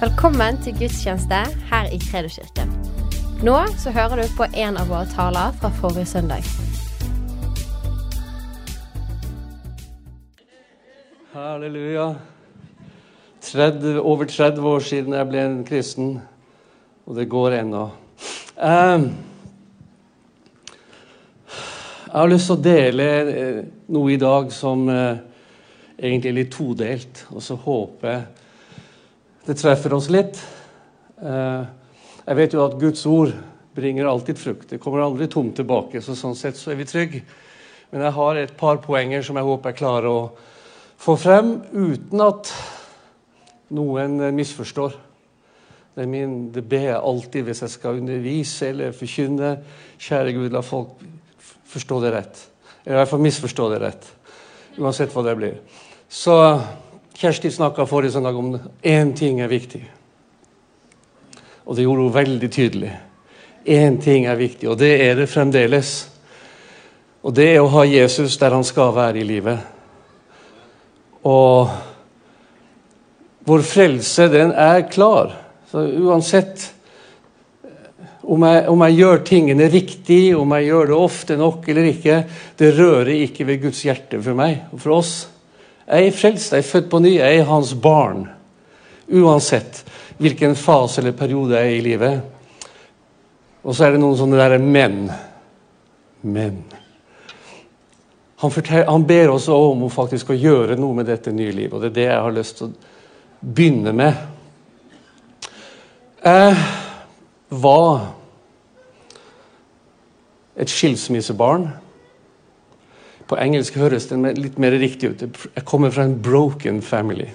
Velkommen til gudstjeneste her i Kredoskirken. Nå så hører du på en av våre taler fra forrige søndag. Halleluja. 30, over 30 år siden jeg ble en kristen, og det går ennå. Um, jeg har lyst til å dele eh, noe i dag som uh, egentlig er litt todelt, og så håper jeg det treffer oss litt. Uh, jeg vet jo at Guds ord bringer alltid frukt. Det kommer aldri tomt tilbake, så sånn sett så er vi trygge. Men jeg har et par poenger som jeg håper jeg klarer å få frem uten at noen misforstår. Det, er min, det ber jeg alltid hvis jeg skal undervise eller forkynne. Kjære Gud, la folk forstå det rett. Eller i hvert fall misforstå det rett. Uansett hva det blir. Så Kjersti snakka forrige søndag om én ting er viktig. Og det gjorde hun veldig tydelig. Én ting er viktig, og det er det fremdeles. Og det er å ha Jesus der han skal være i livet. Og vår frelse, den er klar. Så uansett om jeg, om jeg, gjør tingene riktig, om jeg gjør det ofte nok eller ikke, det rører ikke ved Guds hjerte for meg og for oss. Jeg er frelst, jeg er født på ny, jeg er hans barn. Uansett hvilken fase eller periode jeg er i livet. Og så er det noen sånne derre men. Men. Han, han, ber oss om faktisk å gjøre noe med dette nye livet, og det er det jeg har lyst til å begynne med. Jeg var et skilsmissebarn. På engelsk høres det litt mer riktig ut. Jeg kommer fra en broken family.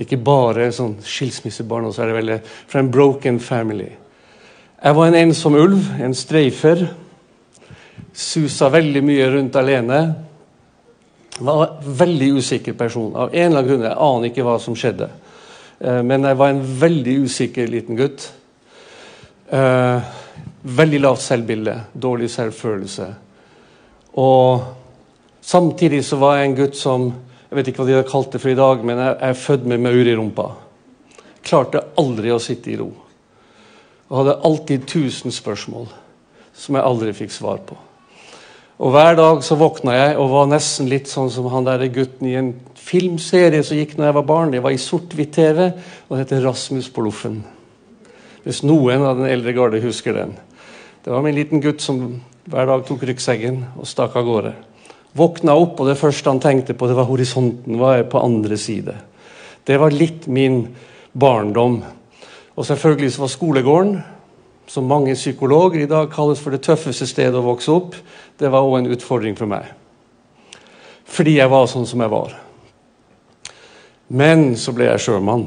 Ikke bare sånn skilsmissebarn, så er det veldig fra en broken family. Jeg var en ensom ulv, en streifer susa veldig mye rundt alene. Var en veldig usikker person. Av en eller annen grunn. Jeg aner ikke hva som skjedde. Eh, men jeg var en veldig usikker liten gutt. Eh, veldig lavt selvbilde, dårlig selvfølelse. Og samtidig så var jeg en gutt som Jeg vet ikke hva de har kalt det for i dag, men jeg er født med maur i rumpa. Klarte aldri å sitte i ro. Og hadde alltid tusen spørsmål som jeg aldri fikk svar på. Og Hver dag så våkna jeg og var nesten litt sånn som han der gutten i en filmserie som gikk når jeg var barn. Det var i sort-hvitt-TV, og det heter 'Rasmus på Loffen'. Hvis noen av den eldre garde husker den. Det var min liten gutt som hver dag tok ryggsekken og stakk av gårde. Våkna opp, og det første han tenkte på, det var horisonten. Hva er på andre side? Det var litt min barndom. Og selvfølgelig så var skolegården som mange psykologer i dag kalles for det tøffeste stedet å vokse opp, det var òg en utfordring for meg. Fordi jeg var sånn som jeg var. Men så ble jeg sjømann.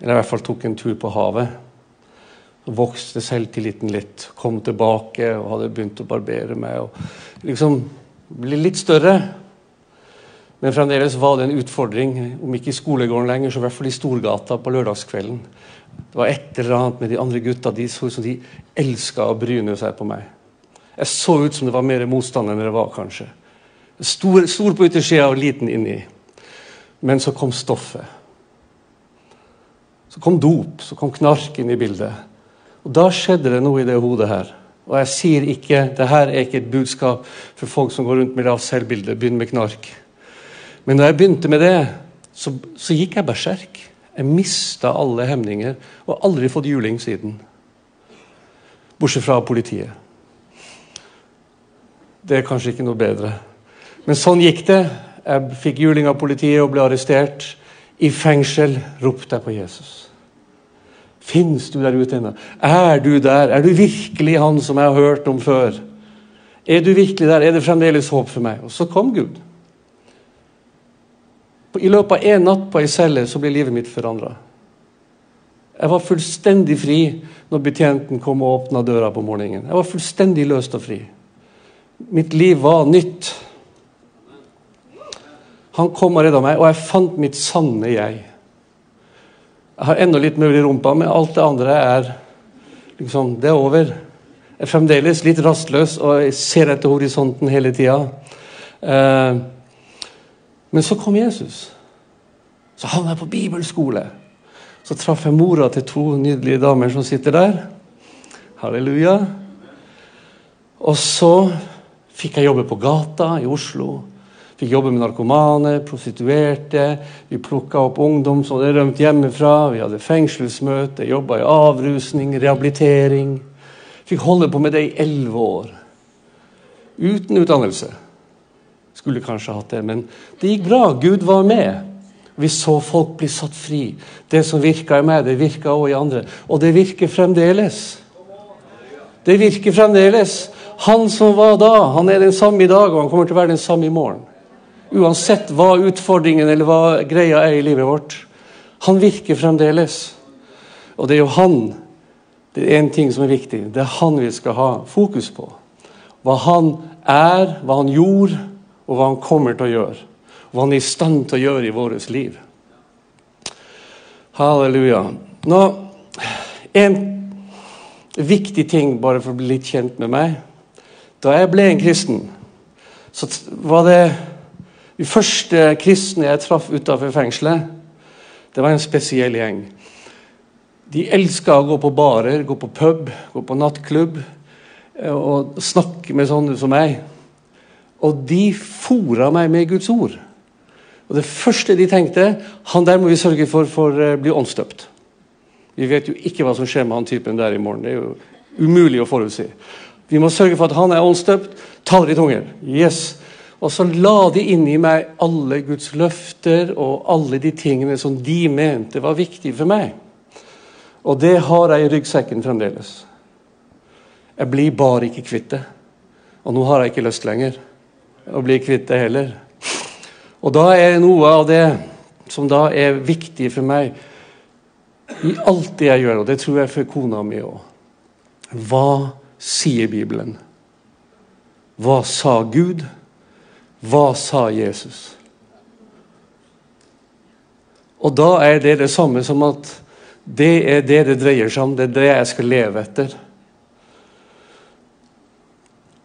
Eller i hvert fall tok en tur på havet. Vokste selvtilliten litt. Kom tilbake og hadde begynt å barbere meg. og liksom Ble litt større. Men fremdeles var det en utfordring, om ikke i skolegården lenger, så i hvert fall i Storgata på lørdagskvelden. Det var et eller annet med de andre gutta. De så ut som de elska å bryne seg på meg. Jeg så ut som det var mer motstand enn det var, kanskje. Stor, stor på yttersida og liten inni. Men så kom stoffet. Så kom dop, så kom knark inn i bildet. Og Da skjedde det noe i det hodet her. Og jeg sier ikke det her er ikke et budskap for folk som går rundt med lavt selvbilde. Begynn med knark. Men da jeg begynte med det, så, så gikk jeg berserk. Jeg mista alle hemninger og har aldri fått juling siden. Bortsett fra politiet. Det er kanskje ikke noe bedre. Men sånn gikk det. Jeg fikk juling av politiet og ble arrestert. I fengsel ropte jeg på Jesus. Fins du der ute ennå? Er du der? Er du virkelig han som jeg har hørt om før? Er du virkelig der? Er det fremdeles håp for meg? Og så kom Gud. I løpet av én natt på ei celle så ble livet mitt forandra. Jeg var fullstendig fri når betjenten kom og åpna døra på morgenen. Jeg var fullstendig løst og fri. Mitt liv var nytt. Han kom og redda meg, og jeg fant mitt sanne jeg. Jeg har ennå litt møll i rumpa, men alt det andre er liksom, det er over. Jeg er fremdeles litt rastløs og jeg ser etter horisonten hele tida. Eh, men så kom Jesus. Så havna jeg på bibelskole. Så traff jeg mora til to nydelige damer som sitter der. Halleluja. Og så fikk jeg jobbe på gata i Oslo. Fikk jobbe med narkomane, prostituerte. Vi plukka opp ungdom som hadde rømt hjemmefra. Vi hadde fengselsmøte, jobba i avrusning, rehabilitering. Fikk holde på med det i elleve år. Uten utdannelse. Skulle kanskje hatt det, men det gikk bra. Gud var med. Vi så folk bli satt fri. Det som virka i meg, det virka òg i andre. Og det virker fremdeles. Det virker fremdeles. Han som var da, han er den samme i dag, og han kommer til å være den samme i morgen. Uansett hva utfordringen eller hva greia er i livet vårt. Han virker fremdeles. Og det er jo han Det er én ting som er viktig. Det er han vi skal ha fokus på. Hva han er, hva han gjorde, og hva han kommer til å gjøre. Hva han er i stand til å gjøre i vårt liv. Halleluja. Nå, En viktig ting, bare for å bli litt kjent med meg. Da jeg ble en kristen, så var det de første kristne jeg traff utafor fengselet, det var en spesiell gjeng. De elska å gå på barer, gå på pub, gå på nattklubb eh, og snakke med sånne som meg. Og de fora meg med Guds ord. Og Det første de tenkte, han der må vi sørge for for å bli åndsdøpt. Vi vet jo ikke hva som skjer med han typen der i morgen. Det er jo umulig å forutsi. Vi må sørge for at han er åndsdøpt, taler i tunger. Yes. Og så la de inn i meg alle Guds løfter og alle de tingene som de mente var viktige for meg. Og det har jeg i ryggsekken fremdeles. Jeg blir bare ikke kvitt det. Og nå har jeg ikke lyst lenger å bli kvitt det heller. Og da er noe av det som da er viktig for meg i alt det jeg gjør, og det tror jeg for kona mi òg Hva sier Bibelen? Hva sa Gud? Hva sa Jesus? Og da er det det samme som at det er det det dreier seg om. Det er det jeg skal leve etter.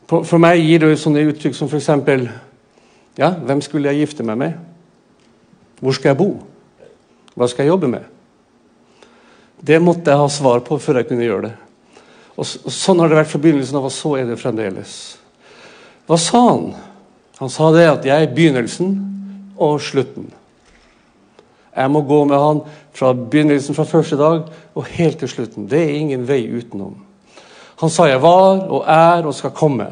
For meg gir det sånne uttrykk som f.eks.: Ja, hvem skulle jeg gifte meg med? Hvor skal jeg bo? Hva skal jeg jobbe med? Det måtte jeg ha svar på før jeg kunne gjøre det. Og Sånn har det vært fra begynnelsen av, og så er det fremdeles. Hva sa han? Han sa det at jeg er begynnelsen og slutten. Jeg må gå med han fra begynnelsen, fra første dag og helt til slutten. Det er ingen vei utenom. Han sa jeg var og er og skal komme.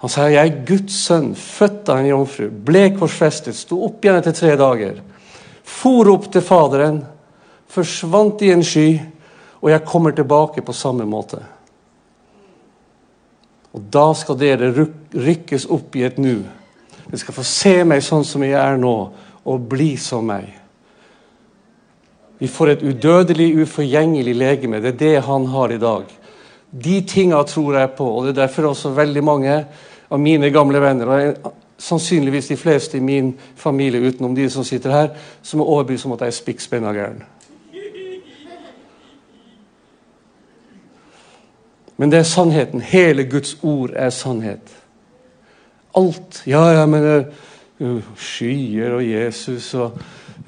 Han sa jeg er Guds sønn, født av en jomfru, ble korsfestet, sto opp igjen etter tre dager. For opp til Faderen, forsvant i en sky, og jeg kommer tilbake på samme måte. Og da skal dere rykkes opp i et nu. Dere skal få se meg sånn som jeg er nå, og bli som meg. Vi får et udødelig, uforgjengelig legeme. Det er det han har i dag. De tinga tror jeg på, og det er derfor også veldig mange av mine gamle venner og sannsynligvis de fleste i min familie utenom de som sitter her, som er overbevist om at jeg er spikkspenna gæren. Men det er sannheten. Hele Guds ord er sannhet. Alt. Ja, ja, men uh, skyer og Jesus og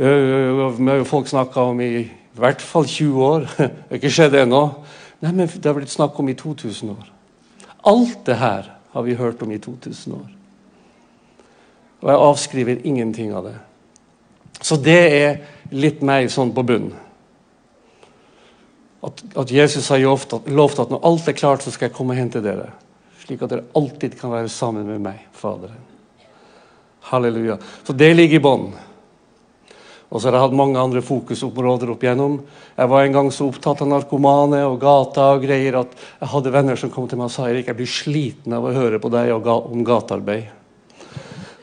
uh, Folk snakka om i, hvert fall 20 år. Det har ikke skjedd ennå. Nei, men det har blitt snakk om i 2000 år. Alt det her har vi hørt om i 2000 år. Og jeg avskriver ingenting av det. Så det er litt meg sånn på bunnen. At, at Jesus har lovt at når alt er klart, så skal jeg komme hen til dere. Slik at dere alltid kan være sammen med meg, Faderen. Halleluja. Så det ligger i bånn. Og så har jeg hatt mange andre fokusområder opp igjennom. Jeg var en gang så opptatt av narkomane og gata og greier at jeg hadde venner som kom til meg og sa Erik, jeg blir sliten av å høre på deg om gatearbeid.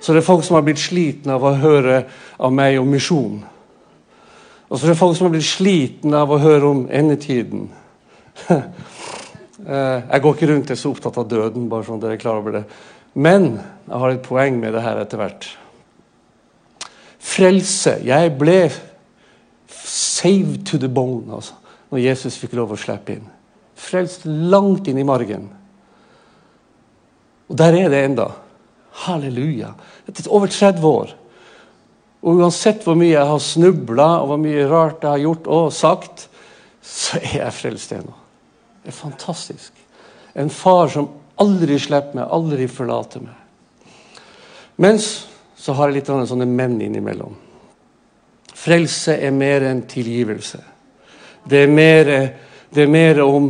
Så det er folk som har blitt slitne av å høre av meg om misjon. Og så er det folk som har blitt slitne av å høre om endetiden. Eh, jeg går ikke rundt og er så opptatt av døden, bare sånn dere er klar over det. Men jeg har et poeng med det her etter hvert. Frelse. Jeg ble saved to the bone altså, når Jesus fikk lov å slippe inn. Frelst langt inn i margen. Og der er det enda. Halleluja. Etter over 30 år Og uansett hvor mye jeg har snubla, og hvor mye rart jeg har gjort og sagt, så er jeg frelst ennå. Det er fantastisk. En far som aldri slipper meg, aldri forlater meg. Mens så har jeg litt sånne menn innimellom. Frelse er mer enn tilgivelse. Det er mer, det er mer om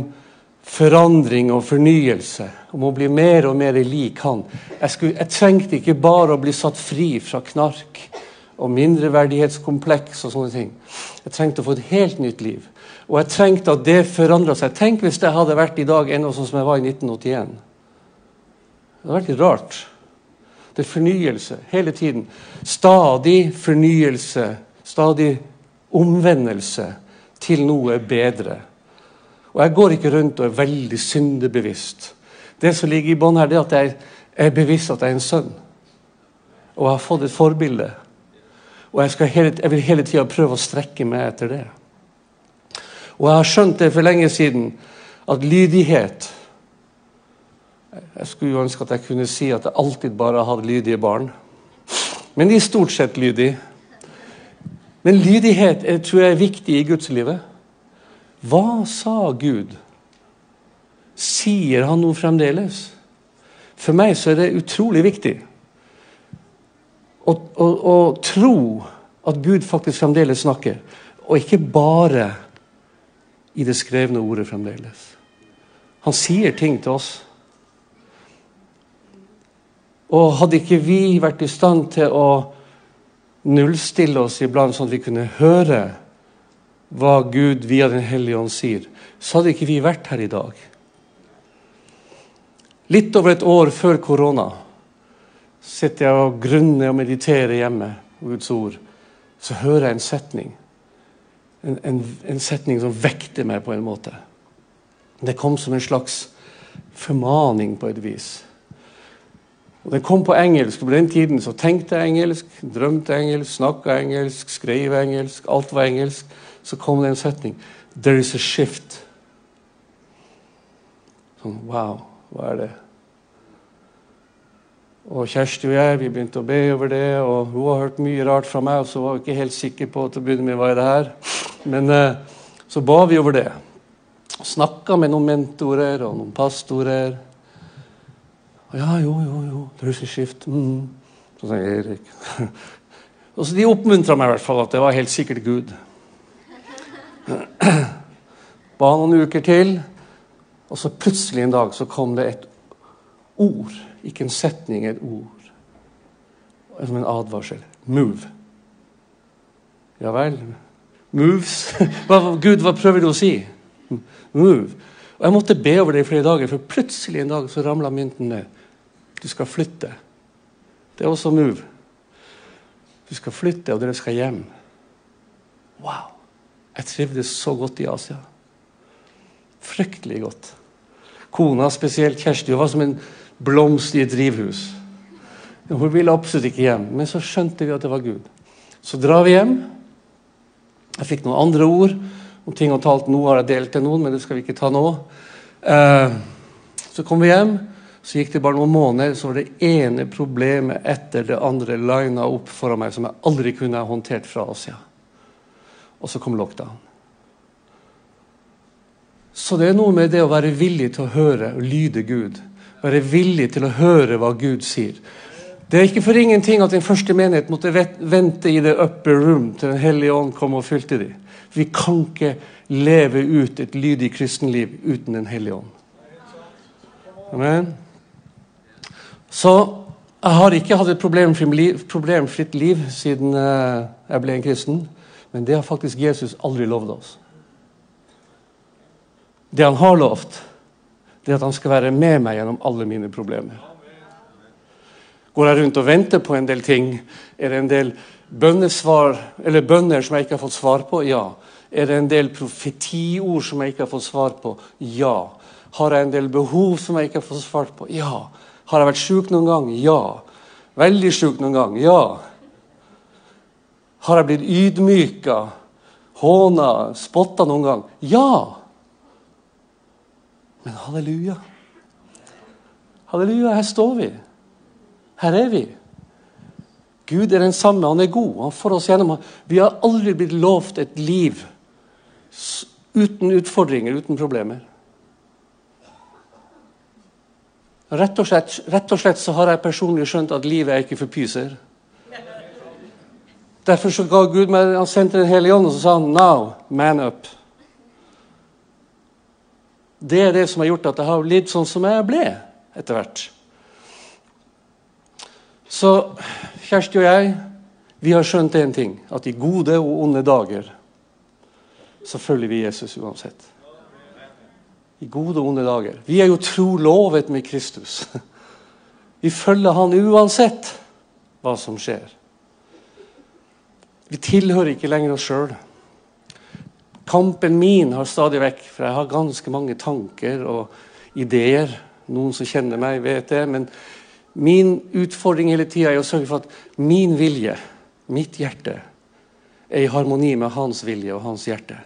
forandring og fornyelse. Om å bli mer og mer lik han. Jeg, skulle, jeg trengte ikke bare å bli satt fri fra knark og mindreverdighetskompleks og sånne ting. Jeg trengte å få et helt nytt liv. Og jeg trengte at det forandra seg. Tenk hvis det hadde vært i dag ennå sånn som jeg var i 1981. Det hadde vært litt rart. Det er fornyelse hele tiden. Stadig fornyelse. Stadig omvendelse til noe bedre. Og jeg går ikke rundt og er veldig syndebevisst. Det som ligger i bånn her, det er at jeg er bevisst at jeg er en sønn. Og jeg har fått et forbilde. Og jeg, hele, jeg vil hele tida prøve å strekke meg etter det. Og jeg har skjønt det for lenge siden, at lydighet Jeg skulle jo ønske at jeg kunne si at jeg alltid bare har hatt lydige barn. Men de er stort sett lydige. Men lydighet er, tror jeg er viktig i gudslivet. Hva sa Gud? Sier han noe fremdeles? For meg så er det utrolig viktig å, å, å tro at Gud faktisk fremdeles snakker, og ikke bare i det skrevne ordet fremdeles. Han sier ting til oss. Og hadde ikke vi vært i stand til å nullstille oss iblant, sånn at vi kunne høre hva Gud via Den hellige ånd sier, så hadde ikke vi vært her i dag. Litt over et år før korona sitter jeg og grunner og mediterer hjemme på Guds ord. Så hører jeg en setning. En, en, en setning som vekter meg på en måte. Det kom som en slags formaning på et vis. Og Den kom på engelsk. På den tiden så tenkte jeg engelsk, drømte engelsk, snakka engelsk, skrev engelsk. Alt var engelsk så kom det en setning There is a shift. Sånn Wow, hva er det? Og Kjersti og jeg vi begynte å be over det, og hun har hørt mye rart fra meg. og så var hun ikke helt sikker på til å begynne med hva er det her. Men eh, så ba vi over det. Snakka med noen mentorer og noen pastorer. Og ja, jo, jo, jo, shift. Mm. Så sa Erik. og så De oppmuntra meg i hvert fall at det var helt sikkert Gud. Ba noen uker til, og så plutselig en dag så kom det et ord. Ikke en setning, et ord. Som en advarsel. Move. Ja vel. Moves. Gud, hva prøver du å si? Move. Og Jeg måtte be over det i flere dager, for plutselig en dag så ramla mynten ned. Du skal flytte. Det er også move. Du skal flytte, og dere skal hjem. Wow. Jeg trivdes så godt i Asia. Fryktelig godt. Kona, spesielt Kjersti, var som en blomst i et drivhus. Hun ville absolutt ikke hjem, men så skjønte vi at det var Gud. Så drar vi hjem. Jeg fikk noen andre ord om ting og talt. Nå har jeg delt til noen, men det skal vi ikke ta nå. Eh, så kom vi hjem. Så gikk det bare noen måneder, så var det ene problemet etter det andre lina opp foran meg som jeg aldri kunne ha håndtert fra Asia. Og så kom lockdown. Så det er noe med det å være villig til å høre og lyde Gud. Være villig til å høre hva Gud sier. Det er ikke for ingenting at den første menighet måtte vente i det upper room til Den hellige ånd kom og fylte dem. Vi kan ikke leve ut et lydig kristenliv uten Den hellige ånd. Amen. Så jeg har ikke hatt et problemfritt liv siden eh, jeg ble en kristen. Men det har faktisk Jesus aldri lovd oss. Det han har lovt, det er at han skal være med meg gjennom alle mine problemer. Går jeg rundt og venter på en del ting? Er det en del bønnesvar, eller bønner som jeg ikke har fått svar på? Ja. Er det en del profetiord som jeg ikke har fått svar på? Ja. Har jeg en del behov som jeg ikke har fått svar på? Ja. Har jeg vært sjuk noen gang? Ja. Veldig sjuk noen gang? Ja. Har jeg blitt ydmyka, håna, spotta noen gang? Ja! Men halleluja. Halleluja, her står vi. Her er vi. Gud er den samme, han er god. Han får oss gjennom. Vi har aldri blitt lovt et liv uten utfordringer, uten problemer. Rett og, slett, rett og slett så har jeg personlig skjønt at livet er ikke for pyser. Derfor så ga Gud meg, han sendte Den hellige ånd og så sa han, 'Now, man up'. Det er det som har gjort at jeg har blitt sånn som jeg ble etter hvert. Så Kjersti og jeg vi har skjønt én ting. At i gode og onde dager så følger vi Jesus uansett. I gode og onde dager. Vi er jo trolovet med Kristus. Vi følger han uansett hva som skjer. Vi tilhører ikke lenger oss sjøl. Kampen min har stadig vekk For jeg har ganske mange tanker og ideer. Noen som kjenner meg, vet det. Men min utfordring hele tida er å sørge for at min vilje, mitt hjerte, er i harmoni med hans vilje og hans hjerte.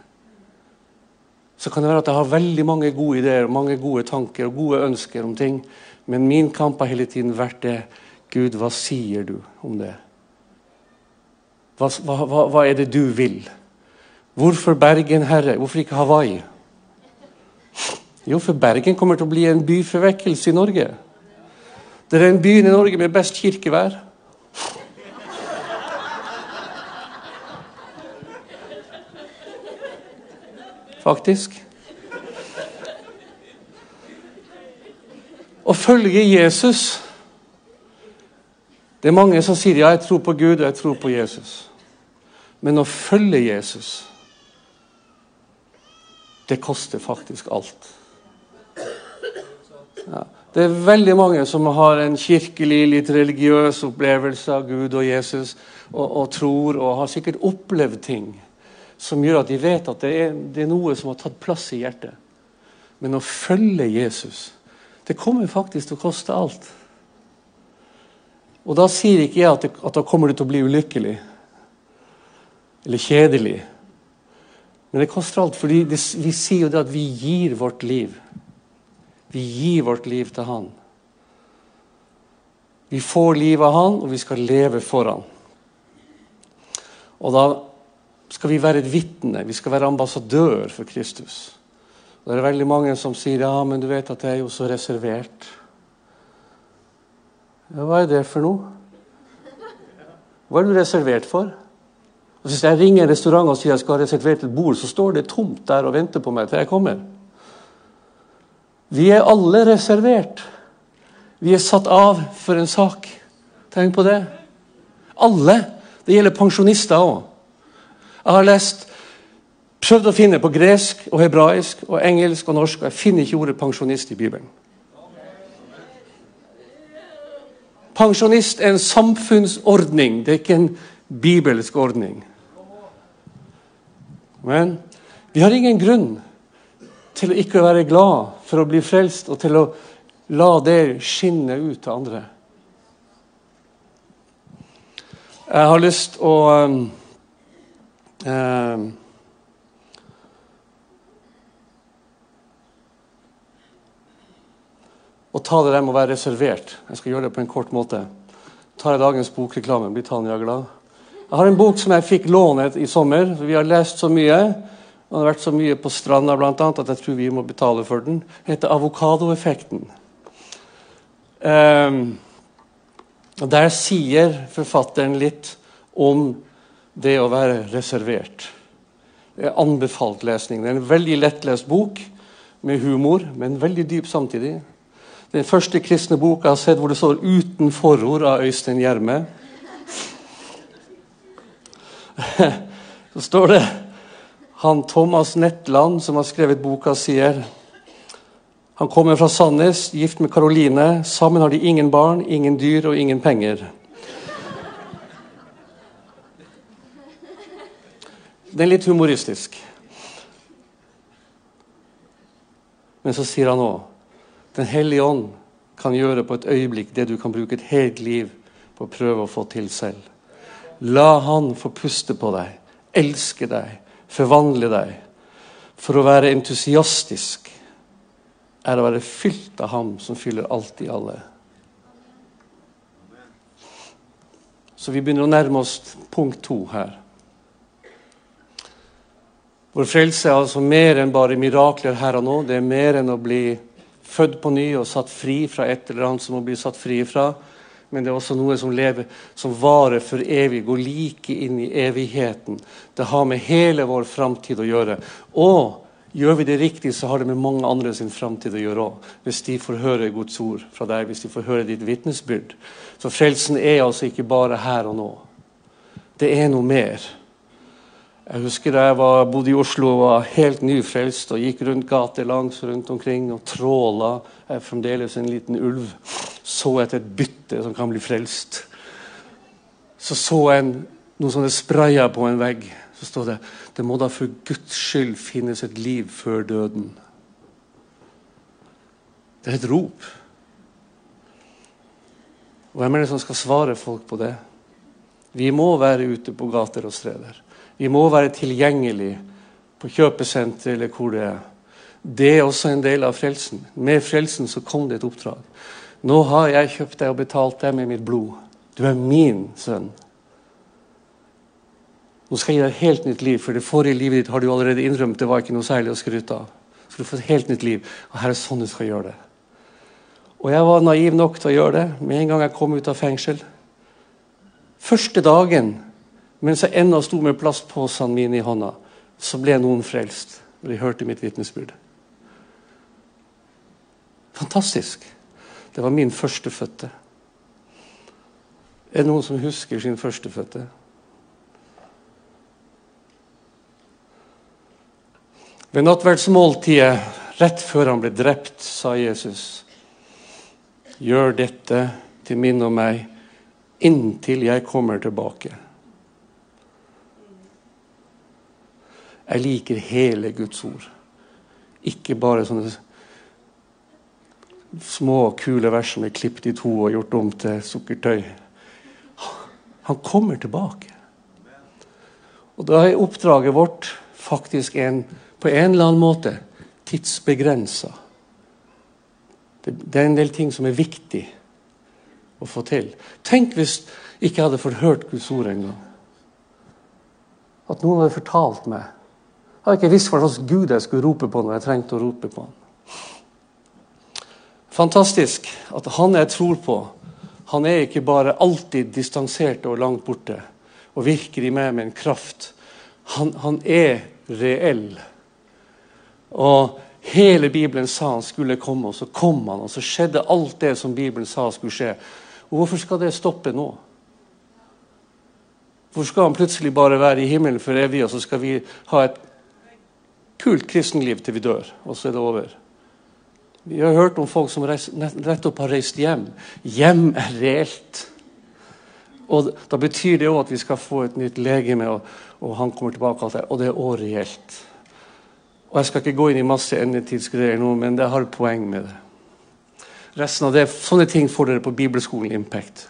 Så kan det være at jeg har veldig mange gode ideer, og mange gode tanker og gode ønsker om ting. Men min kamp har hele tiden vært det Gud, hva sier du om det? Hva, hva, hva er det du vil? Hvorfor Bergen, Herre? Hvorfor ikke Hawaii? Jo, for Bergen kommer til å bli en byforvekkelse i Norge. Det er den byen i Norge med best kirkevær. Faktisk. Å følge Jesus Det er mange som sier ja, jeg tror på Gud og jeg tror på Jesus. Men å følge Jesus det koster faktisk alt. Ja. Det er veldig mange som har en kirkelig, litt religiøs opplevelse av Gud og Jesus, og, og tror og har sikkert opplevd ting som gjør at de vet at det er, det er, noe som har tatt plass i hjertet. Men å følge Jesus, det kommer faktisk til å koste alt. Og da sier ikke jeg at, det, at da kommer du til å bli ulykkelig eller kjedelig. Men det koster alt, fordi vi sier jo det at vi gir vårt liv. Vi gir vårt liv til Han. Vi får liv av Han, og vi skal leve for Han. Og da skal vi være et vitne, vi skal være ambassadør for Kristus. Og det er veldig mange som sier ja, men du vet at jeg er jo så reservert. Ja, hva er det for noe? Hva er du reservert for? Og Hvis jeg ringer en restaurant og sier jeg skal ha reservert et bord, så står det tomt der og venter på meg til jeg kommer. Vi er alle reservert. Vi er satt av for en sak. Tenk på det. Alle. Det gjelder pensjonister òg. Jeg har lest, prøvd å finne på gresk og hebraisk og engelsk og norsk, og jeg finner ikke ordet pensjonist i Bibelen. Pensjonist er en samfunnsordning, det er ikke en bibelsk ordning. Men vi har ingen grunn til å ikke være glad for å bli frelst, og til å la det skinne ut til andre. Jeg har lyst å um, um, Å ta det der med å være reservert. Jeg skal gjøre det på en kort måte. Tar jeg dagens bokreklame, blir Tanja glad? Jeg har en bok som jeg fikk lånet i sommer. Vi har lest så mye. Og det har vært så mye på stranda blant annet, at jeg tror vi må betale for den. Den heter 'Avokadoeffekten'. Um, der sier forfatteren litt om det å være reservert. Det er anbefalt lesning. Det er en veldig lettlest bok med humor, men veldig dyp samtidig. Den første kristne boka jeg har sett hvor det står 'uten forord' av Øystein Gjerme. Så står det han Thomas Netland, som har skrevet boka, sier han kommer fra Sandnes, gift med Karoline. Sammen har de ingen barn, ingen dyr og ingen penger. Det er litt humoristisk. Men så sier han òg Den hellige ånd kan gjøre på et øyeblikk det du kan bruke et helt liv på å prøve å få til selv. La Han få puste på deg, elske deg, forvandle deg. For å være entusiastisk er å være fylt av Ham som fyller alt i alle. Så vi begynner å nærme oss punkt to her. Vår frelse er altså mer enn bare mirakler her og nå. Det er mer enn å bli født på ny og satt fri fra et eller annet som må bli satt fri fra. Men det er også noe som lever, som varer for evig, går like inn i evigheten. Det har med hele vår framtid å gjøre. Og gjør vi det riktig, så har det med mange andre sin framtid å gjøre òg. Hvis de får høre Guds ord fra deg, hvis de får høre ditt vitnesbyrd. Så frelsen er altså ikke bare her og nå. Det er noe mer. Jeg husker da jeg var, bodde i Oslo og var helt nyfrelst og gikk rundt gatelangs rundt omkring og tråla. Jeg er fremdeles en liten ulv. Så etter et bytte som kan bli frelst. Så så jeg noe sånne sprayer på en vegg. Så står det det må da for Guds skyld finnes et liv før døden. Det er et rop. Hvem er det som skal svare folk på det? Vi må være ute på gater og streder. Vi må være tilgjengelig på kjøpesenter eller hvor det er. Det er også en del av frelsen. Med frelsen så kom det et oppdrag. Nå har jeg kjøpt deg og betalt deg med mitt blod. Du er min sønn. Nå skal jeg gi deg et helt nytt liv, for det forrige livet ditt har du allerede innrømt det var ikke noe særlig å skryte av. Så du får et helt nytt liv. Og her er sånn du skal gjøre det. Og jeg var naiv nok til å gjøre det med en gang jeg kom ut av fengsel. Første dagen mens jeg ennå sto med plastposene mine i hånda, så ble noen frelst. Og de hørte mitt vitnesbyrd. Fantastisk. Det var min førstefødte. Er det noen som husker sin førstefødte? Ved nattverdsmåltidet, rett før han ble drept, sa Jesus, gjør dette til minne om meg inntil jeg kommer tilbake. Jeg liker hele Guds ord. Ikke bare sånne små, kule vers som er klippet i to og gjort om til sukkertøy. Han kommer tilbake. Og da er oppdraget vårt faktisk en, på en eller annen måte tidsbegrensa. Det, det, er en del ting som er viktig å få til. Tenk hvis jeg ikke hadde fått hørt Guds ord engang. At noen hadde fortalt meg jeg hadde ikke visst hva slags Gud jeg skulle rope på når jeg trengte å rope på ham. Fantastisk at han jeg tror på, han er ikke bare alltid distansert og langt borte og virker i meg med en kraft. Han, han er reell. Og hele Bibelen sa han skulle komme, og så kom han. Og så skjedde alt det som Bibelen sa skulle skje. Og hvorfor skal det stoppe nå? Hvorfor skal han plutselig bare være i himmelen for evig, og så skal vi ha et kult kristenliv til vi dør, og så er det over. Vi har hørt om folk som nettopp har reist hjem. Hjem er reelt. Og Da betyr det òg at vi skal få et nytt legeme, og, og han kommer tilbake. Der, og det er òg reelt. Og Jeg skal ikke gå inn i masse endetidsgreier nå, men det har poeng med det. Resten av det, Sånne ting får dere på bibelskolen Impact.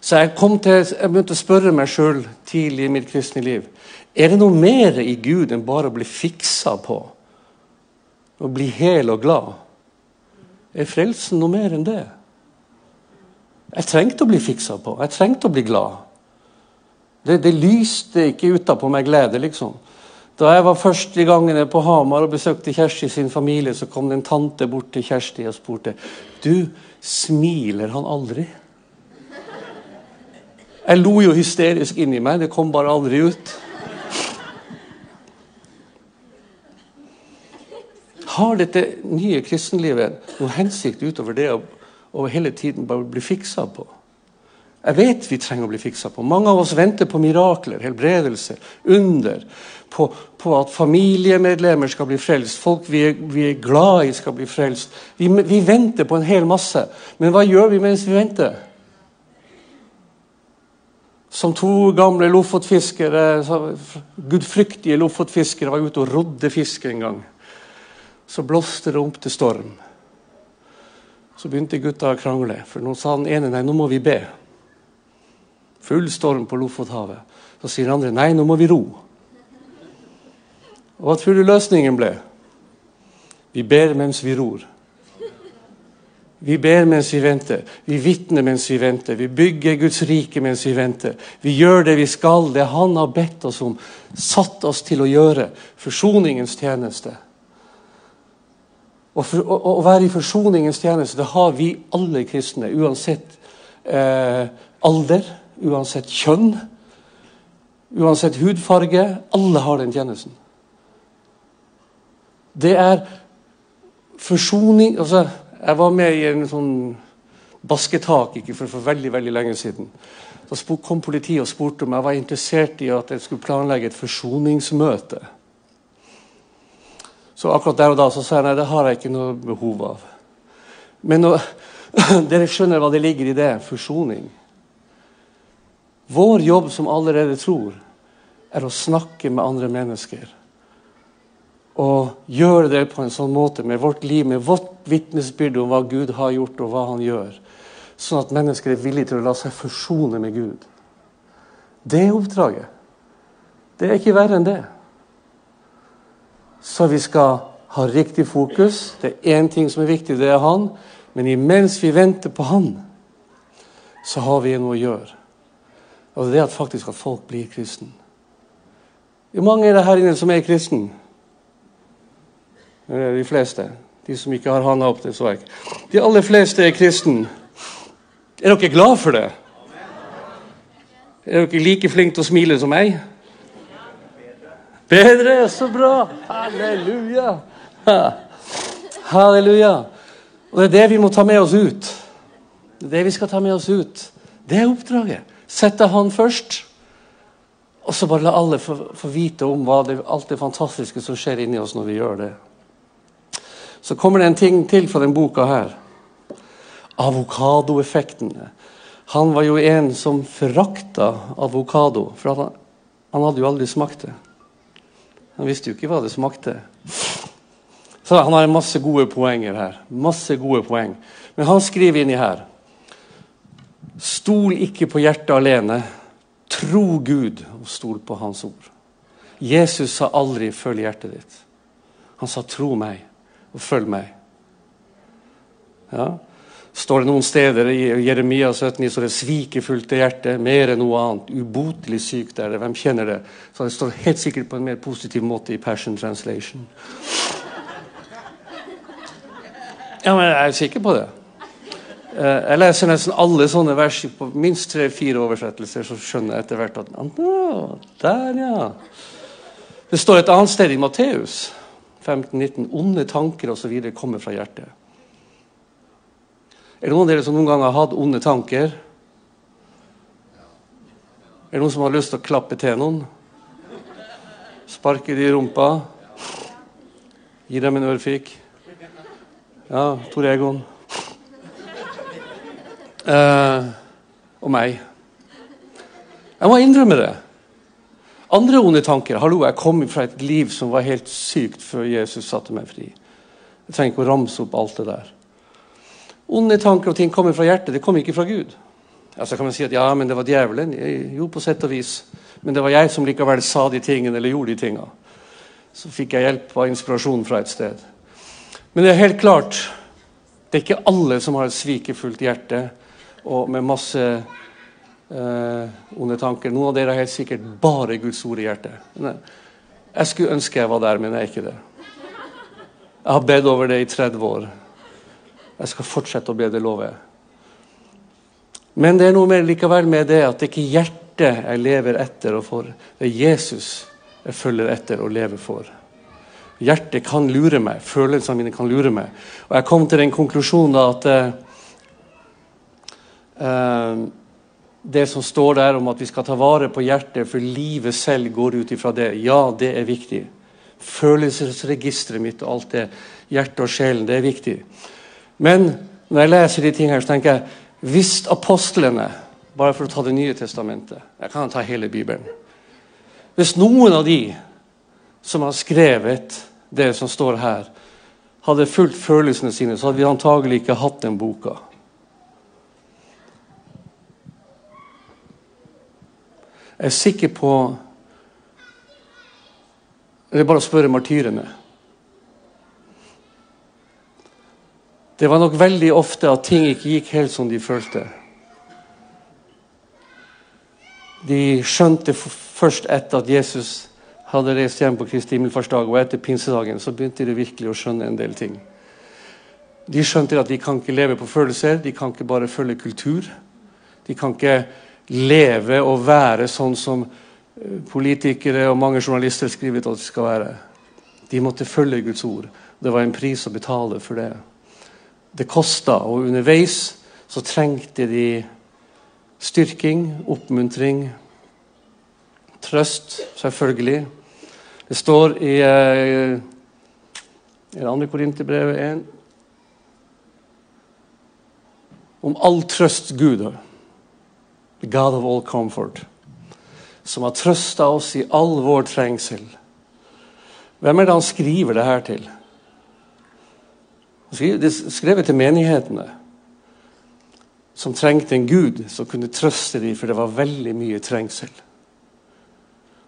Så jeg, til, jeg begynte å spørre meg sjøl tidlig i mitt kristne liv er det noe mer i Gud enn bare å bli fiksa på? Å bli hel og glad? Er frelsen noe mer enn det? Jeg trengte å bli fiksa på. Jeg trengte å bli glad. Det, det lyste ikke utapå meg glede, liksom. Da jeg var første gangene på Hamar og besøkte Kjersti sin familie, så kom det en tante bort til Kjersti og spurte Du, smiler han aldri? Jeg lo jo hysterisk inni meg. Det kom bare aldri ut. Har dette nye kristenlivet noen hensikt utover det å hele tiden bare bli fiksa på? Jeg vet vi trenger å bli fiksa på. Mange av oss venter på mirakler, helbredelse, under. På, på, at familiemedlemmer skal bli frelst, folk vi er, vi er glad i skal bli frelst. Vi, vi, venter på en hel masse. Men hva gjør vi mens vi venter? Som to gamle lofotfiskere, gudfryktige lofotfiskere var ute og rodde fisk en gang så blåste det opp til storm. Så begynte gutta å krangle, for nå sa den ene nei, nå må vi be. Full storm på Lofothavet. Så sier den andre nei, nå må vi ro. Og hva tror du løsningen ble? Vi ber mens vi ror. Vi ber mens vi venter. Vi vitner mens vi venter. Vi bygger Guds rike mens vi venter. Vi gjør det vi skal, det Han har bedt oss om, satt oss til å gjøre. Forsoningens tjeneste. Å, å, å være i forsoningens tjeneste det har vi alle kristne, uansett eh, alder, uansett kjønn, uansett hudfarge. Alle har den tjenesten. Det er forsoning altså, Jeg var med i en sånn basketak ikke for, for veldig veldig lenge siden. Da kom politiet og spurte om jeg var interessert i at jeg skulle planlegge et forsoningsmøte. Så akkurat der og da så sa jeg nei, det har jeg ikke noe behov av. Men nå, dere skjønner hva det ligger i det forsoning. Vår jobb som allerede tror, er å snakke med andre mennesker og gjøre det på en sånn måte med vårt liv, med vårt vitnesbyrd om hva Gud har gjort og hva han gjør, sånn at mennesker er villige til å la seg forsone med Gud. Det er oppdraget. Det er ikke verre enn det. Så vi skal ha riktig fokus. Det er én ting som er viktig, det er Han. Men imens vi venter på Han, så har vi noe å gjøre. Og det er at faktisk at folk blir kristen. Hvor mange er det her inne som er kristen? De fleste. De som ikke har handa opp, det så jeg. De aller fleste er kristen. Er dere glad for det? Er dere like flinke til å smile som meg? Bedre? Så bra! Halleluja! Halleluja. Og Det er det vi må ta med oss ut. Det er det vi skal ta med oss ut. Det er oppdraget. Sette Han først. Og så bare la alle få, vite om det, alt det fantastiske som skjer inni oss når vi gjør det. Så kommer det en ting til fra denne boka her. Avokadoeffekten. Han var jo en som forakta avokado, for han, han, hadde jo aldri smakt det. Han visste jo ikke hva det smakte. Så Han har masse gode poenger her. Masse gode poeng. Men han skriver inni her Stol ikke på hjertet alene. Tro Gud og stol på Hans ord. Jesus sa aldri 'følg hjertet ditt'. Han sa 'tro meg' og følg meg. Ja. Står det noen steder i Jeremia 17 så det svikefullt hjertet mer enn noe annet, ubotelig sykt er det. Hvem kjenner det? Så det står helt sikkert på en mer positiv måte i Passion Translation. Ja, men jeg er sikker på det. Eh, jeg leser nesten alle sånne vers på minst tre-fire oversettelser, så skjønner jeg etter hvert at Der, ja. Det står et annet sted i Matteus 15-19. Onde tanker osv. kommer fra hjertet. Er det noen av dere som noen gang har hatt onde tanker? Er det noen som har lyst til å klappe til noen? Sparke de i rumpa? Gi dem en ørfik? Ja, Tor Egon. Eh, og meg. Jeg må innrømme det. Andre onde tanker. Hallo, jeg kom fra et liv som var helt sykt før Jesus satte meg fri. Jeg trenger ikke å ramse opp alt det der. Onde tanker og ting kommer fra hjertet. Det kommer ikke fra Gud. Ja, Så kan man si at ja, men det var djevelen. Jo, på sett og vis. Men det var jeg som likevel sa de tingene eller gjorde de tingene. Så fikk jeg hjelp og inspirasjon fra et sted. Men det er helt klart det er ikke alle som har et svikefullt hjerte og med masse eh, onde tanker. Noen av dere har helt sikkert bare Guds ord i hjertet. Jeg skulle ønske jeg var der, men jeg er ikke det. Jeg har bedt over det i 30 år. Jeg skal fortsette å be, det lover jeg. Men det er noe mer likevel med det at det ikke er hjertet jeg lever etter og for. Det er Jesus jeg følger etter og lever for. Hjertet kan lure meg, følelsene mine kan lure meg. Og jeg kom til den konklusjonen da at uh, det som står der om at vi skal ta vare på hjertet, for livet selv går ut ifra det. Ja, det er viktig. Følelsesregisteret mitt og alt det, hjertet og sjelen, det er viktig. Men når jeg leser de tingene, så tenker jeg hvis apostlene, bare for å ta Det nye testamentet Jeg kan ta hele Bibelen. Hvis noen av de som har skrevet det som står her, hadde fulgt følelsene sine, så hadde vi antagelig ikke hatt den boka. Jeg er sikker på Det er bare å spørre martyrene. Det var nok veldig ofte at ting ikke gikk helt som de følte. De skjønte først etter at Jesus hadde reist hjem på Kristi himmelfartsdag og etter pinsedagen, så begynte de virkelig å skjønne en del ting. De skjønte at de kan ikke leve på følelser, de kan ikke bare følge kultur. De kan ikke leve og være sånn som eh, politikere og mange journalister skriver at de skal være. De måtte følge Guds ord. Det var en pris å betale for det. Det kosta, og underveis så trengte de styrking, oppmuntring, trøst, selvfølgelig. Det står i Er det andre Korinterbrevet 1 om all trøst Gud. The God of all comfort. Som har trøsta oss i all vår trengsel. Hvem er det han skriver det her til? Det er skrevet til menighetene, som trengte en gud som kunne trøste dem, for det var veldig mye trengsel.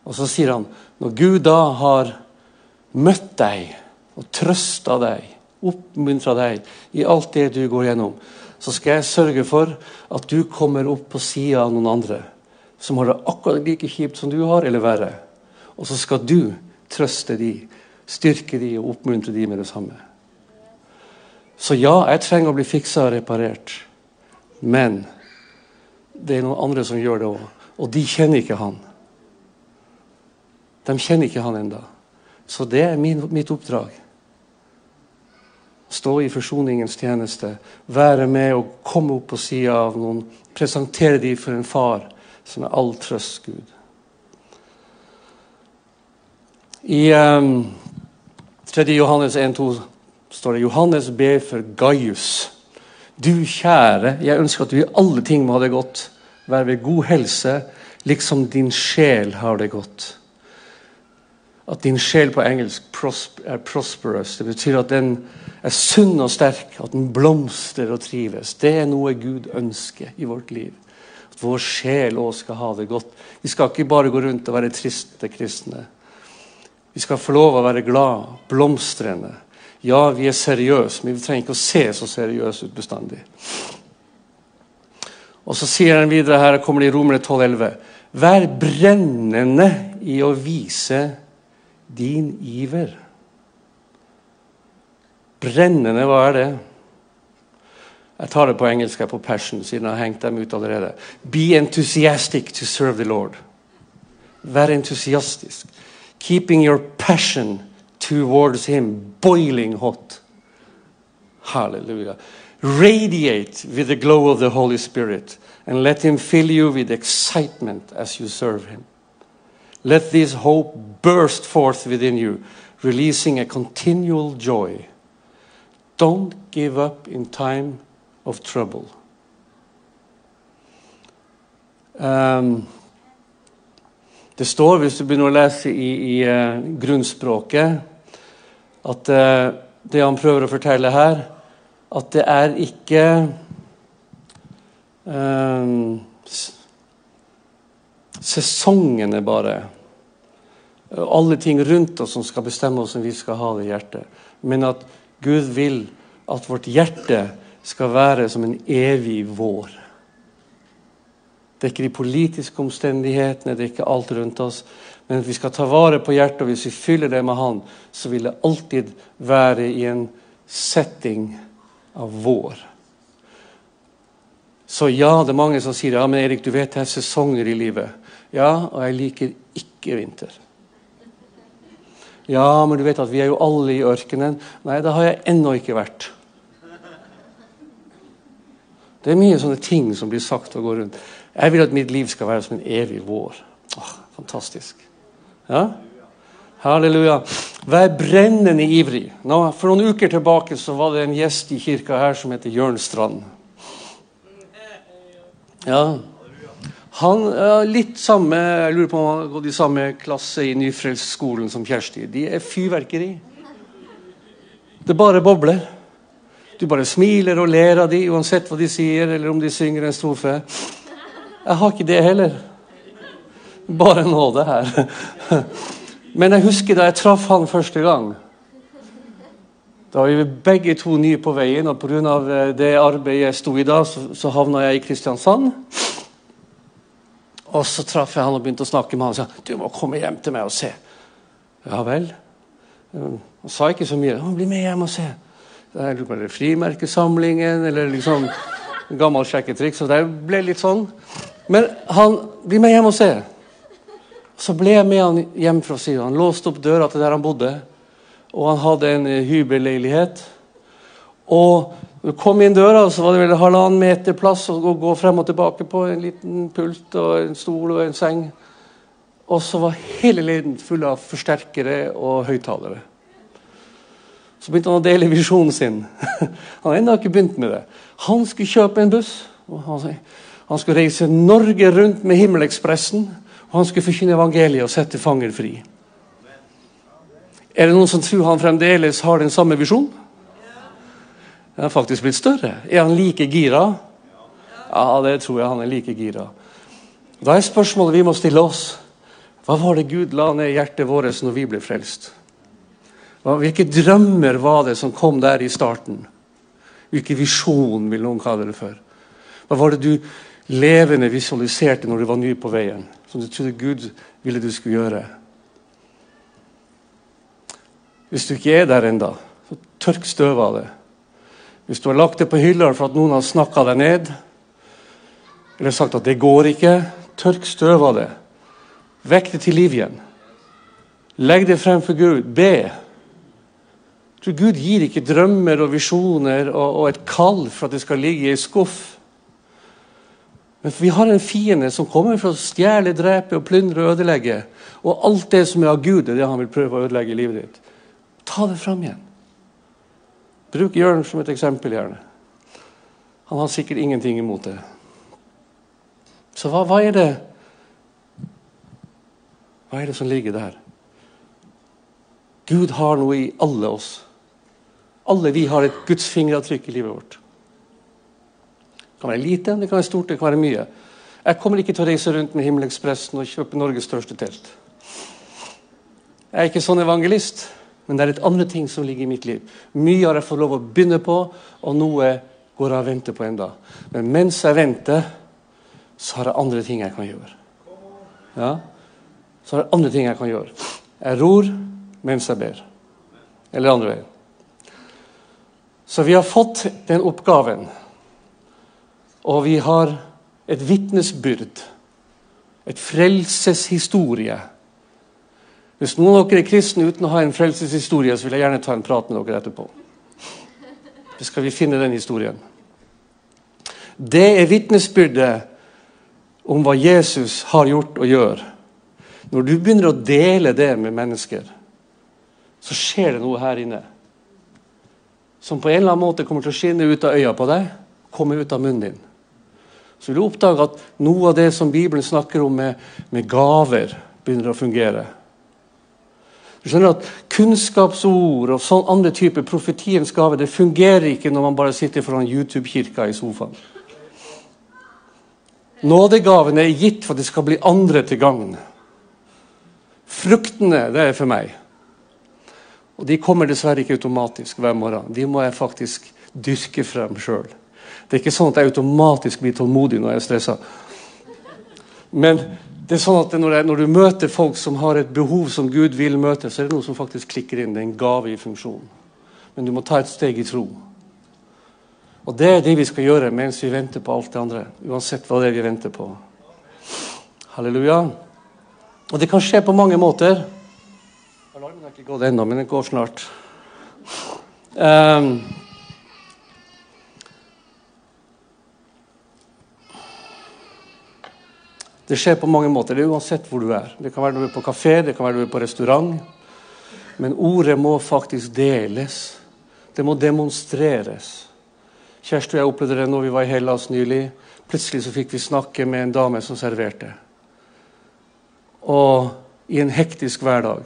Og så sier han når Gud da har møtt deg og trøsta deg, oppmuntra deg i alt det du går gjennom, så skal jeg sørge for at du kommer opp på sida av noen andre som har det akkurat like kjipt som du har, eller verre. Og så skal du trøste de, styrke de og oppmuntre de med det samme. Så ja, jeg trenger å bli fiksa og reparert. Men det er noen andre som gjør det òg. Og de kjenner ikke han. De kjenner ikke han enda. Så det er min, mitt oppdrag. Stå i forsoningens tjeneste. Være med og komme opp på sida av noen. Presentere dem for en far som er all trøst Gud. I um, 3. Johannes 1,2 står det Johannes ber for Gaius. Du kjære, jeg ønsker at du i alle ting må ha det godt. Være ved god helse, liksom din sjel har det godt at din sjel på engelsk er prosperous. Det betyr at den er sunn og sterk, at den blomstrer og trives. Det er noe Gud ønsker i vårt liv. At vår sjel òg skal ha det godt. Vi skal ikke bare gå rundt og være triste kristne. Vi skal få lov å være glad, blomstrende. Ja, vi er seriøse, men vi trenger ikke å se så seriøse ut bestandig. Og så sier han videre her, kommer det i Romerne 12,11.: Vær brennende i å vise din iver. Brennende, hva er det? Jeg tar det på engelsk på passion, siden jeg har hengt dem ut allerede. Be enthusiastic to serve the Lord. Vær entusiastisk. Keeping your passion towards him boiling hot. Hallelujah. Radiate with the glow of the Holy Spirit and let him fill you with excitement as you serve him. Let this hope burst forth within you, releasing a continual joy. Don't give up in time of trouble. Um, det står, hvis du begynner å lese i, i uh, grunnspråket, at uh, det han prøver å fortelle her, at det er ikke um, sesongene bare. Alle ting rundt oss som skal bestemme oss om vi skal ha det hjertet. Men at Gud vil at vårt hjerte skal være som en evig vår. Det er ikke de politiske omstendighetene, det er ikke alt rundt oss. Men at vi skal ta vare på hjertet, og hvis vi fyller det med Han, så vil det alltid være i en setting av vår. Så ja, det er mange som sier ja, men Erik, du vet det er sesonger i livet. Ja, og jeg liker ikke vinter. Ja, men du vet at vi er jo alle i ørkenen. Nei, det har jeg ennå ikke vært. Det er mye sånne ting som blir sagt og går rundt. Jeg vil at mitt liv skal være som en evig vår. Åh, fantastisk. Ja? Halleluja. Vær brennende ivrig. Nå, for noen uker tilbake så var det en gjest i kirka her som heter Jørn Strand. Ja, han er litt samme, jeg lurer på om han har gått i samme klasse i Nyfrelst-skolen som Kjersti. De er fyrverkeri. Det bare bobler. Du bare smiler og ler av dem uansett hva de sier, eller om de synger en strofe. Jeg har ikke det heller. Bare nåde her. Men jeg husker da jeg traff han første gang. Da var vi begge to nye på veien, og pga. det arbeidet jeg sto i da, så, havna jeg i Kristiansand. Og så traff jeg han og begynte å snakke med han og sa du må komme hjem til meg og se. Ja vel. Han sa ikke så mye. Bli med hjem og se. Det er, det frimerkesamlingen eller liksom gammel sjekketriks. Så det ble litt sånn. Men han bli med hjem og se. Så ble jeg med han hjem fra sida. Han låste opp døra til der han bodde. Og han hadde en eh, hybelleilighet. Og når du kom inn døra, så var det vel halvannen meter plass å gå frem og tilbake på. En liten pult og en stol og en seng. Og så var hele leiligheten full av forsterkere og høyttalere. Så begynte han å dele visjonen sin. Han har ennå ikke begynt med det. Han skulle kjøpe en buss. Han skulle reise Norge rundt med Himmelekspressen. Og han skulle forkynne evangeliet og sette fanger fri. Er det noen som tror han fremdeles har den samme visjonen? Den har faktisk blitt større. Er han like gira? Ja, det tror jeg han er like gira. Da er spørsmålet vi må stille oss Hva var det Gud la ned i hjertet vårt når vi ble frelst? Hvilke drømmer var det som kom der i starten? Hvilken visjon vil noen kalle det for? Hva var det du levende visualiserte når du var ny på veien? Som du trodde Gud ville du skulle gjøre? Hvis du ikke er der ennå, så tørk støv av det. Hvis du har lagt det på hylla for at noen har snakka deg ned, eller sagt at det går ikke, tørk støv av det. Vekk det til liv igjen. Legg det frem for Gud. Be. Tror Gud gir ikke drømmer og visjoner og, og et kall for at det skal ligge i en skuff. Men vi har en fiende som kommer for å stjele, drepe, og plyndre og ødelegge. Og alt det som er av Gud, er det han vil prøve å ødelegge i livet ditt. Ta det fram igjen. Bruk Jørn som et eksempel, gjerne. Han har sikkert ingenting imot det. Så hva, hva, er det Hva er det som ligger der? Gud har noe i alle oss. Alle vi har et Guds fingeravtrykk i livet vårt. Det kan være lite, det kan være stort, det kan være mye. Jeg kommer ikke til å reise rundt med Himmelekspressen og kjøpe Norges største telt. Jeg er ikke sånn evangelist, men det er et andre ting som ligger i mitt liv. Mye har jeg fått lov å begynne på, og noe går jeg og venter på enda. Men mens jeg venter, så har jeg andre ting jeg kan gjøre. Ja? Så har jeg andre ting jeg kan gjøre. Jeg ror mens jeg ber. Eller andre veien. Så vi har fått den oppgaven. Og vi har et vitnesbyrd. Et frelseshistorie. Hvis noen av dere er kristne uten å ha en frelseshistorie, så vil jeg gjerne ta en prat med dere etterpå. Så skal vi finne den historien. Det er vitnesbyrdet om hva Jesus har gjort og gjør. Når du begynner å dele det med mennesker, så skjer det noe her inne som på en eller annen måte kommer til å skinne ut av øya på deg, kommer ut av munnen din. Så vil du oppdage at noe av det som Bibelen snakker om med, med gaver, begynner å fungere. Du skjønner at Kunnskapsord og sånn andre typer profetiens gaver det fungerer ikke når man bare sitter foran YouTube-kirka i sofaen. Nådegavene er gitt for at det skal bli andre til gagn. Fruktene det er for meg. Og de kommer dessverre ikke automatisk hver morgen. De må jeg faktisk dyrke frem sjøl. Det er ikke sånn at jeg automatisk blir tålmodig når jeg er stressa. Men det er sånn at når, jeg, når, du møter folk som har et behov som Gud vil møte, så er det noe som faktisk klikker inn. Det er en gave i funksjon. Men du må ta et steg i tro. Og det er det vi skal gjøre mens vi venter på alt det andre. Uansett hva det er vi venter på. Halleluja. Og det kan skje på mange måter Alarmen har ikke gått ennå, men den går snart. Um, det skjer på mange måter. Det er uansett hvor du er. Det kan være du er på kafé, det kan være du er på restaurant. Men ordet må faktisk deles. Det må demonstreres. Kjersti og jeg opplevde det når vi var i Hellas nylig. Plutselig så fikk vi snakke med en dame som serverte. Og i en hektisk hverdag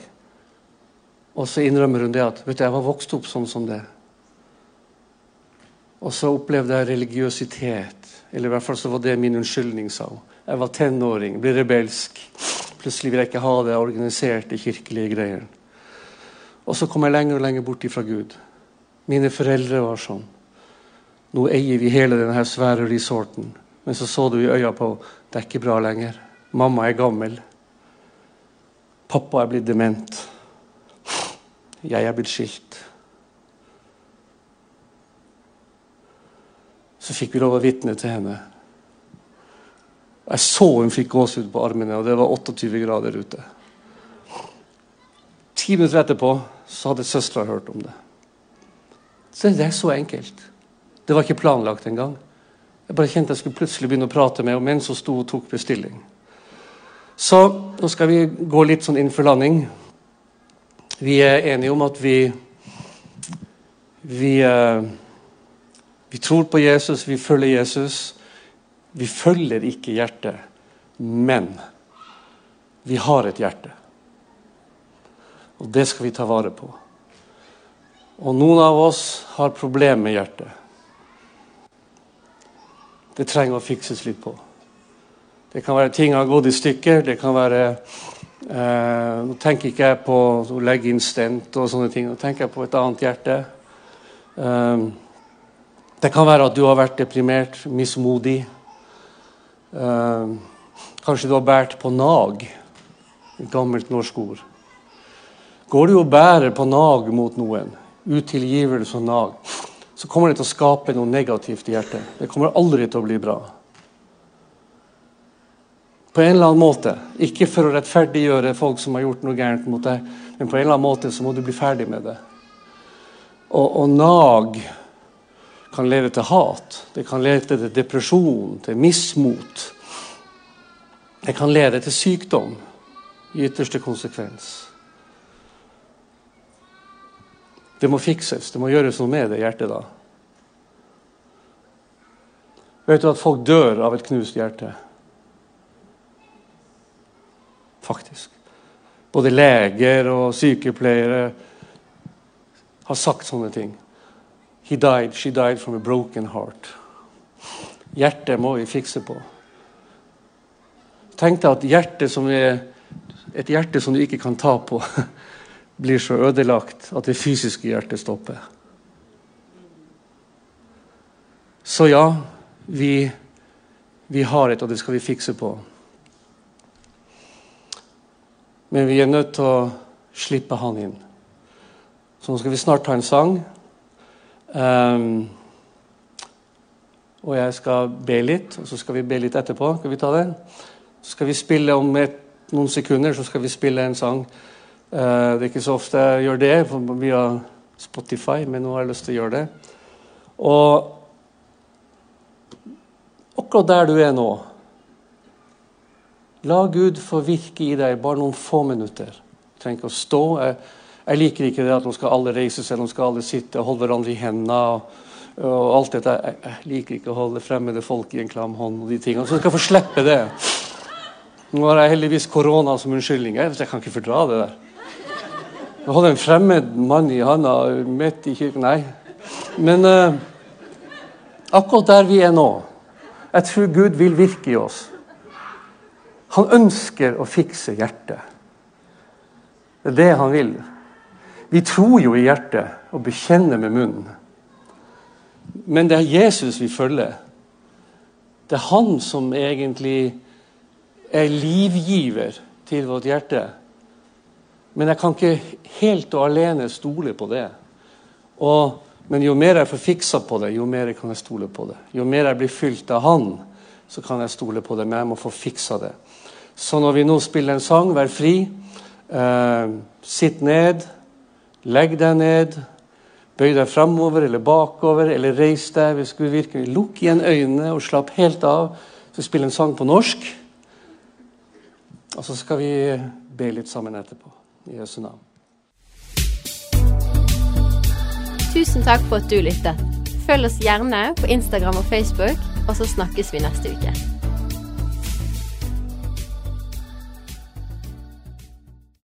og så innrømmer hun det at vet du, jeg var vokst opp sånn som det. Og så opplevde jeg religiøsitet. Eller i hvert fall så var det min unnskyldning, sa hun. Jeg var tenåring, ble rebelsk. Plutselig ville jeg ikke ha det organiserte kirkelige greier. Og så kom jeg lenger og lenger bort ifra Gud. Mine foreldre var sånn. Nå eier vi hele denne svære resorten. Men så så du i øya på det er ikke bra lenger. Mamma er gammel. Pappa er blitt dement. Jeg er blitt skilt. Så fikk vi lov å vitne til henne. Jeg så hun fikk gåsehud på armene, og det var 28 grader ute. Ti minutter etterpå så hadde søstera hørt om det. Så det er så enkelt. Det var ikke planlagt engang. Jeg bare kjente jeg skulle plutselig begynne å prate med henne mens hun sto og tok bestilling. Så nå skal vi gå litt sånn inn for landing. Vi er enige om at vi vi, uh, vi tror på Jesus, vi følger Jesus. Vi følger ikke hjertet, men vi har et hjerte. Og det skal vi ta vare på. Og noen av oss har problemer med hjertet. Det trenger å fikses litt på. Det kan være ting har gått i stykker. Det kan være eh, Nå tenker ikke jeg på å legge inn stent og sånne ting. Nå tenker jeg på et annet hjerte. Eh, det kan være at du har vært deprimert, mismodig. Eh, kanskje du har båret på nag. Et gammelt norsk ord. Går du og bærer på nag mot noen, utilgivelse og nag, så kommer det til å skape noe negativt i hjertet. Det kommer aldri til å bli bra. På en eller annen måte. Ikke for å rettferdiggjøre folk som har gjort noe gærent mot deg, men på en eller annen måte så må du bli ferdig med det. Og, og nag kan lede til hat. Det kan lede til depresjon, til mismot. Det kan lede til sykdom i ytterste konsekvens. Det må fikses. Det må gjøres noe med det hjertet da. Vet du at folk dør av et knust hjerte? Faktisk. Både leger og sykepleiere har sagt sånne ting. He died, she died from a broken heart. Hjertet må vi fikse på. Tenk deg at hjertet som er et hjerte som du ikke kan ta på, blir så ødelagt at det fysiske hjertet stopper. Så ja, vi, vi har et, og det skal vi fikse på. Men vi er nødt til å slippe han inn. Så nå skal vi snart ta en sang. Um, og jeg skal be litt, og så skal vi be litt etterpå. Skal vi ta det? Så skal vi spille om et, noen sekunder så skal vi spille en sang. Uh, det er ikke så ofte jeg gjør det via Spotify, men nå har jeg lyst til å gjøre det. Og akkurat der du er nå La Gud få virke i deg bare noen få minutter. Du trenger ikke å stå. Jeg, jeg liker ikke det at nå skal alle reise seg, nå skal alle sitte og holde hverandre i hendene. Og, og alt dette. Jeg, liker ikke å holde fremmede folk i en klam hånd. og de tingene. Så jeg skal få slippe det. Nå har jeg heldigvis korona som unnskyldning. Jeg, jeg kan ikke fordra det der. Å holde en fremmed mann i handa midt i kirken Nei. Men uh, akkurat der vi er nå Jeg tror Gud vil virke i oss. Han ønsker å fikse hjertet. Det er det han vil. Vi tror jo i hjertet og bekjenner med munnen. Men det er Jesus vi følger. Det er han som egentlig er livgiver til vårt hjerte. Men jeg kan ikke helt og alene stole på det. Og, men jo mer jeg får fiksa på det, jo mer kan jeg stole på det. Jo mer jeg blir fylt av Han, så kan jeg stole på det. Men jeg må få fiksa det. Så når vi nå spiller en sang, vær fri. Eh, sitt ned. Legg deg ned. Bøy deg framover eller bakover, eller reis deg. hvis du virkelig Lukk igjen øynene og slapp helt av. Så spill en sang på norsk. Og så skal vi be litt sammen etterpå. I Jesu navn. Tusen takk for at du lyttet. Følg oss gjerne på Instagram og Facebook, og så snakkes vi neste uke.